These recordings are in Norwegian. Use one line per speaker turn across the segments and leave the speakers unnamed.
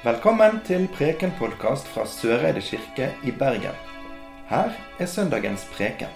Velkommen til Preken-podkast fra Søreide kirke i Bergen. Her er søndagens preken.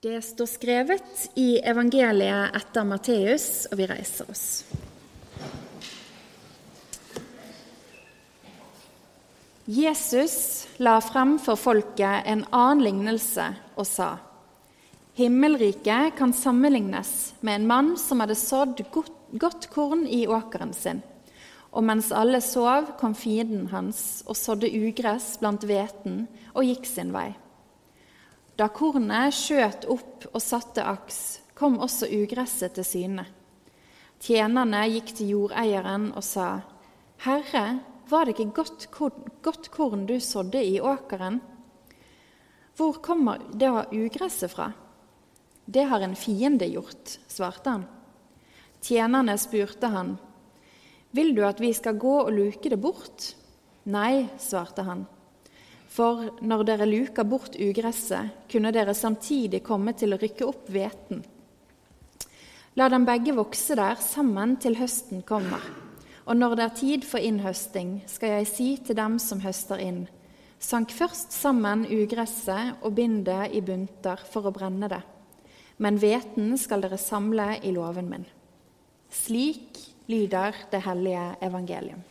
Det står skrevet i evangeliet etter Matteus, og vi reiser oss. Jesus la frem for folket en annen lignelse og sa:" Himmelriket kan sammenlignes med en mann som hadde sådd godt, godt korn i åkeren sin. Og mens alle sov, kom fienden hans og sådde ugress blant hveten og gikk sin vei. Da kornet skjøt opp og satte aks, kom også ugresset til syne. Tjenerne gikk til jordeieren og sa, Herre, var det ikke godt korn, godt korn du sådde i åkeren? Hvor kommer da ugresset fra? Det har en fiende gjort, svarte han. Tjenerne spurte han, Vil du at vi skal gå og luke det bort? Nei, svarte han. For når dere luker bort ugresset, kunne dere samtidig komme til å rykke opp hveten. La dem begge vokse der sammen til høsten kommer. Og når det er tid for innhøsting, skal jeg si til dem som høster inn, sank først sammen ugresset og bind det i bunter for å brenne det. Men hveten skal dere samle i låven min. Slik lyder det hellige evangelium.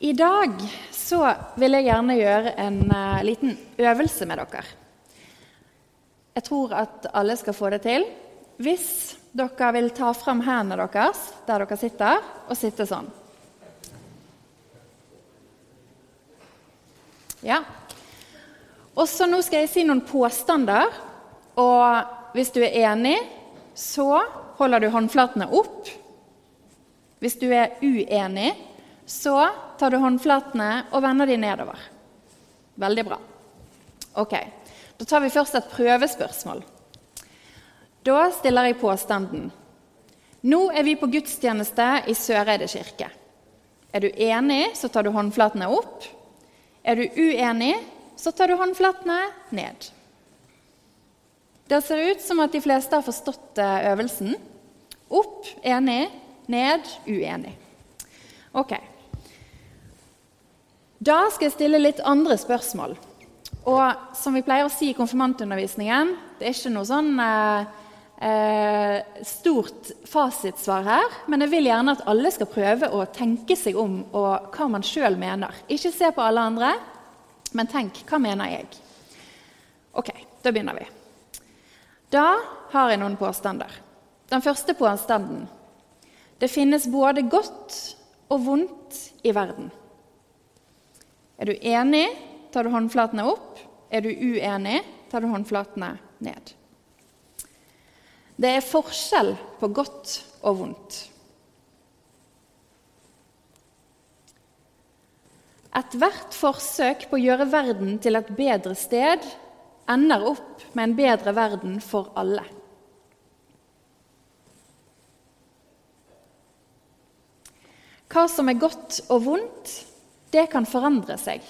I dag så vil jeg gjerne gjøre en uh, liten øvelse med dere. Jeg tror at alle skal få det til. Hvis dere vil ta fram hendene deres der dere sitter, og sitte sånn. Ja. Og så Nå skal jeg si noen påstander. Og hvis du er enig, så holder du håndflatene opp. Hvis du er uenig, så tar du håndflatene og vender de nedover. Veldig bra. Ok, Da tar vi først et prøvespørsmål. Da stiller jeg påstanden. Nå er vi på gudstjeneste i Søreide kirke. Er du enig, så tar du håndflatene opp. Er du uenig, så tar du håndflatene ned. Det ser ut som at de fleste har forstått eh, øvelsen. Opp enig, ned uenig. Ok. Da skal jeg stille litt andre spørsmål. Og som vi pleier å si i konfirmantundervisningen, det er ikke noe sånn eh, stort fasitsvar her, men jeg vil gjerne at alle skal prøve å tenke seg om og hva man sjøl mener. Ikke se på alle andre, men tenk hva mener jeg? Ok, da begynner vi. Da har jeg noen påstander. Den første påstanden. Det finnes både godt og vondt i verden. Er du enig, tar du håndflatene opp. Er du uenig, tar du håndflatene ned. Det er forskjell på godt og vondt. Ethvert forsøk på å gjøre verden til et bedre sted ender opp med en bedre verden for alle. Hva som er godt og vondt, det kan forandre seg.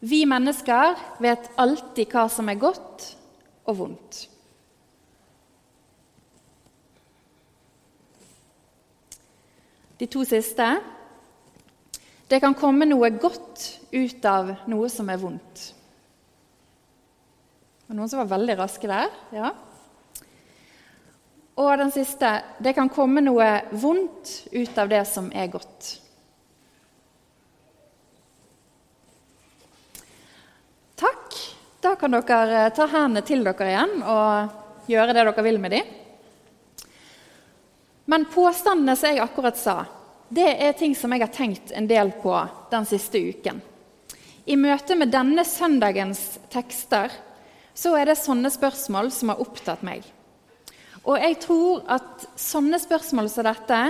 Vi mennesker vet alltid hva som er godt og vondt. De to siste Det kan komme noe godt ut av noe som er vondt. Det var noen som var veldig raske der? Ja. Og den siste det kan komme noe vondt ut av det som er godt. Takk. Da kan dere eh, ta hendene til dere igjen og gjøre det dere vil med dem. Men påstandene som jeg akkurat sa, det er ting som jeg har tenkt en del på den siste uken. I møte med denne søndagens tekster så er det sånne spørsmål som har opptatt meg. Og jeg tror at sånne spørsmål som dette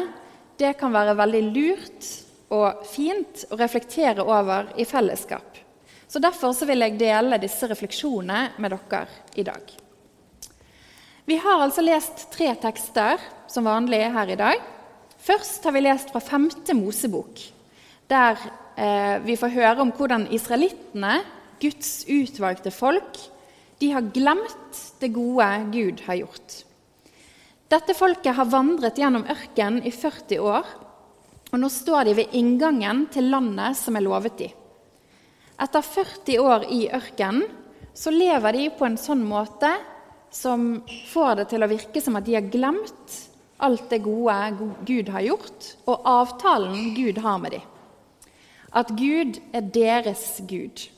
det kan være veldig lurt og fint å reflektere over i fellesskap. Så Derfor så vil jeg dele disse refleksjonene med dere i dag. Vi har altså lest tre tekster som vanlig her i dag. Først har vi lest fra femte Mosebok, der eh, vi får høre om hvordan israelittene, Guds utvalgte folk, de har glemt det gode Gud har gjort. Dette folket har vandret gjennom ørkenen i 40 år, og nå står de ved inngangen til landet som er lovet dem. Etter 40 år i ørkenen så lever de på en sånn måte som får det til å virke som at de har glemt alt det gode Gud har gjort, og avtalen Gud har med dem. At Gud er deres Gud.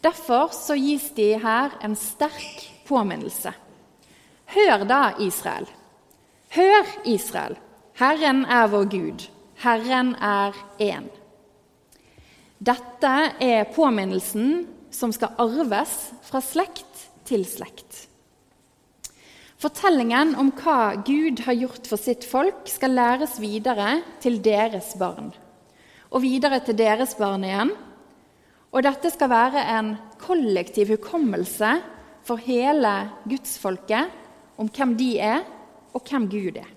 Derfor så gis de her en sterk påminnelse. Hør da, Israel. Hør, Israel. Herren er vår Gud. Herren er én. Dette er påminnelsen som skal arves fra slekt til slekt. Fortellingen om hva Gud har gjort for sitt folk, skal læres videre til deres barn. Og videre til deres barn igjen. Og dette skal være en kollektiv hukommelse for hele gudsfolket om hvem de er, og hvem Gud er.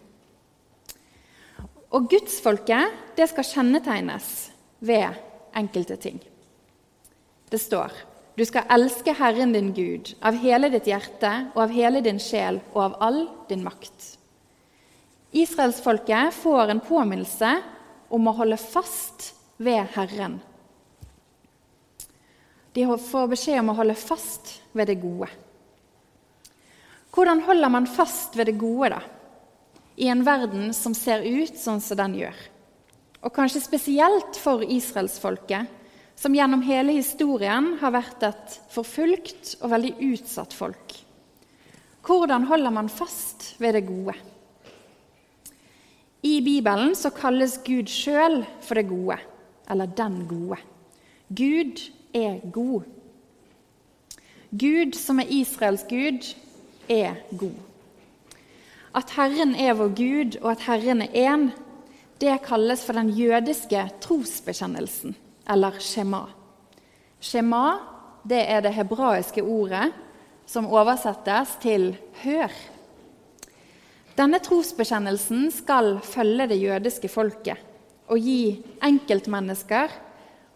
Og gudsfolket det skal kjennetegnes ved enkelte ting. Det står du skal elske Herren din Gud av hele ditt hjerte og av hele din sjel og av all din makt. Israelsfolket får en påminnelse om å holde fast ved Herren. De får beskjed om å holde fast ved det gode. Hvordan holder man fast ved det gode, da? I en verden som ser ut sånn som den gjør. Og kanskje spesielt for israelsfolket, som gjennom hele historien har vært et forfulgt og veldig utsatt folk. Hvordan holder man fast ved det gode? I Bibelen så kalles Gud sjøl for det gode, eller den gode. Gud er god. Gud, som er Israels gud, er god. At Herren er vår Gud, og at Herren er én, det kalles for den jødiske trosbekjennelsen eller shema. Shema det er det hebraiske ordet som oversettes til 'hør'. Denne trosbekjennelsen skal følge det jødiske folket og gi enkeltmennesker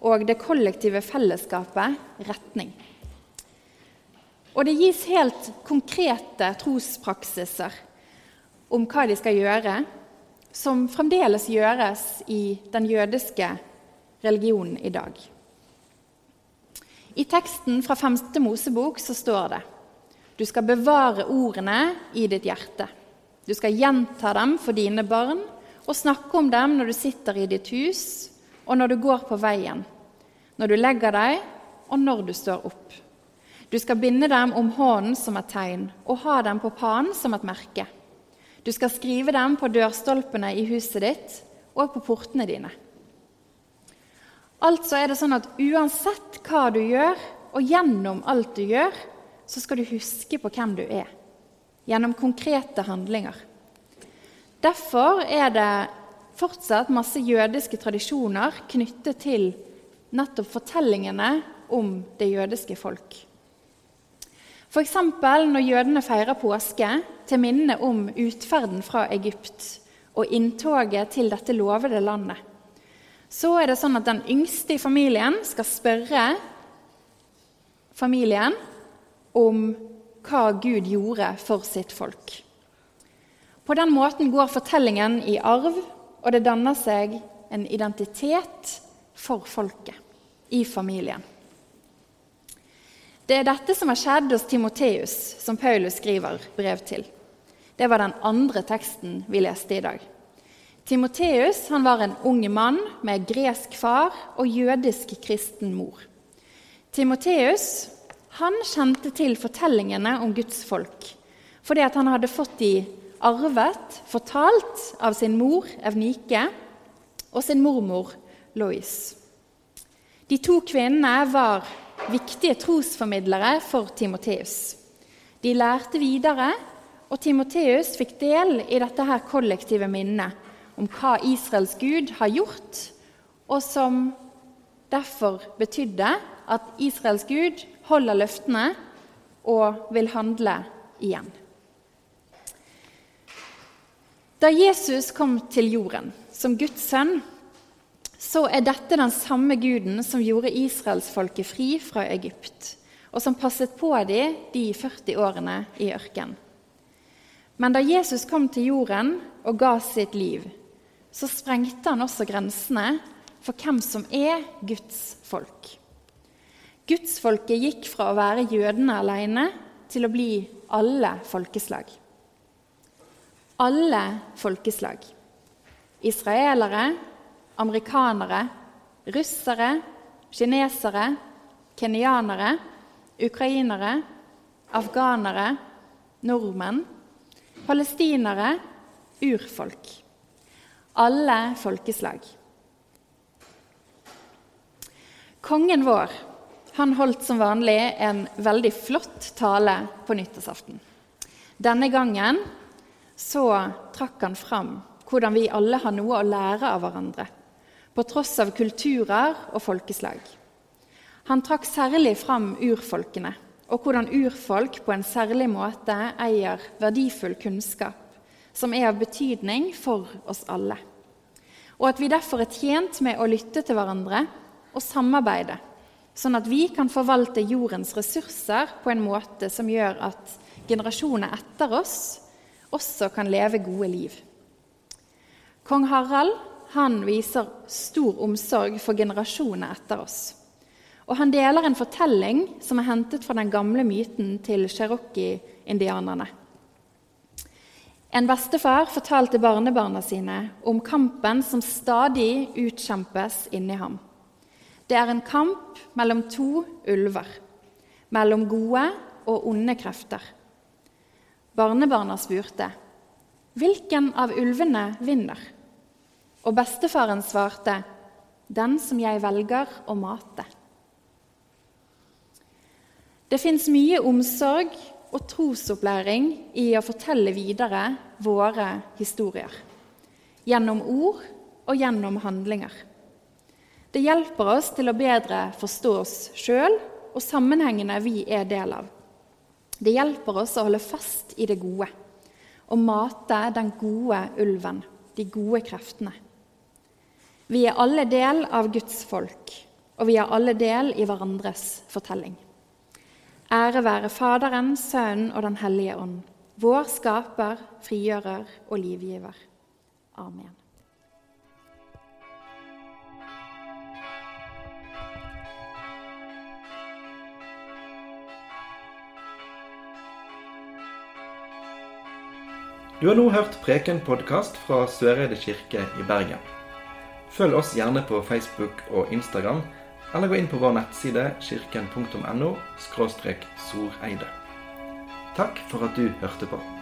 og det kollektive fellesskapet retning. Og det gis helt konkrete trospraksiser om hva de skal gjøre, som fremdeles gjøres i den jødiske religionen i dag. I teksten fra 5. Mosebok så står det du skal bevare ordene i ditt hjerte. Du skal gjenta dem for dine barn og snakke om dem når du sitter i ditt hus, og når du går på veien, når du legger deg, og når du står opp. Du skal binde dem om hånden som et tegn, og ha dem på panen som et merke. Du skal skrive dem på dørstolpene i huset ditt og på portene dine. Altså er det sånn at uansett hva du gjør, og gjennom alt du gjør, så skal du huske på hvem du er. Gjennom konkrete handlinger. Derfor er det fortsatt masse jødiske tradisjoner knyttet til nettopp fortellingene om det jødiske folk. F.eks. når jødene feirer påske til minne om utferden fra Egypt og inntoget til dette lovede landet så er det sånn at den yngste i familien skal spørre familien om hva Gud gjorde for sitt folk. På den måten går fortellingen i arv, og det danner seg en identitet for folket i familien. Det er dette som har skjedd hos Timoteus, som Paulus skriver brev til. Det var den andre teksten vi leste i dag. Timoteus var en ung mann med gresk far og jødisk kristen mor. Timoteus kjente til fortellingene om Guds folk fordi han hadde fått de arvet, fortalt av sin mor Evnike og sin mormor Lois. De to kvinnene var viktige trosformidlere for Timoteus. De lærte videre, og Timoteus fikk del i dette her kollektive minnet om hva Israels Gud har gjort, og som derfor betydde at Israels Gud holder løftene og vil handle igjen. Da Jesus kom til jorden som Guds sønn, så er dette den samme guden som gjorde israelsfolket fri fra Egypt, og som passet på dem de 40 årene i ørkenen. Men da Jesus kom til jorden og ga sitt liv, så sprengte han også grensene for hvem som er Guds folk. Gudsfolket gikk fra å være jødene alene til å bli alle folkeslag. Alle folkeslag. Israelere, amerikanere, russere, kinesere, kenyanere, ukrainere, afghanere, nordmenn, palestinere, urfolk. Alle folkeslag. Kongen vår han holdt som vanlig en veldig flott tale på nyttårsaften. Denne gangen så trakk han fram hvordan vi alle har noe å lære av hverandre, på tross av kulturer og folkeslag. Han trakk særlig fram urfolkene, og hvordan urfolk på en særlig måte eier verdifull kunnskap som er av betydning for oss alle. Og at vi derfor er tjent med å lytte til hverandre og samarbeide, sånn at vi kan forvalte jordens ressurser på en måte som gjør at generasjoner etter oss også kan leve gode liv. Kong Harald han viser stor omsorg for generasjonene etter oss. Og han deler en fortelling som er hentet fra den gamle myten til cherokee-indianerne. En bestefar fortalte barnebarna sine om kampen som stadig utkjempes inni ham. Det er en kamp mellom to ulver, mellom gode og onde krefter. Barnebarna spurte, 'Hvilken av ulvene vinner?' Og bestefaren svarte, 'Den som jeg velger å mate'. Det fins mye omsorg og trosopplæring i å fortelle videre våre historier. Gjennom ord og gjennom handlinger. Det hjelper oss til å bedre forstå oss sjøl og sammenhengene vi er del av. Det hjelper oss å holde fast i det gode og mate den gode ulven, de gode kreftene. Vi er alle del av Guds folk, og vi er alle del i hverandres fortelling. Ære være Faderen, Sønnen og Den hellige ånd, vår skaper, frigjører og livgiver. Amen.
Du har nå hørt Preken-podkast fra Søreide kirke i Bergen. Følg oss gjerne på Facebook og Instagram, eller gå inn på vår nettside kirken.no soreide. Takk for at du hørte på.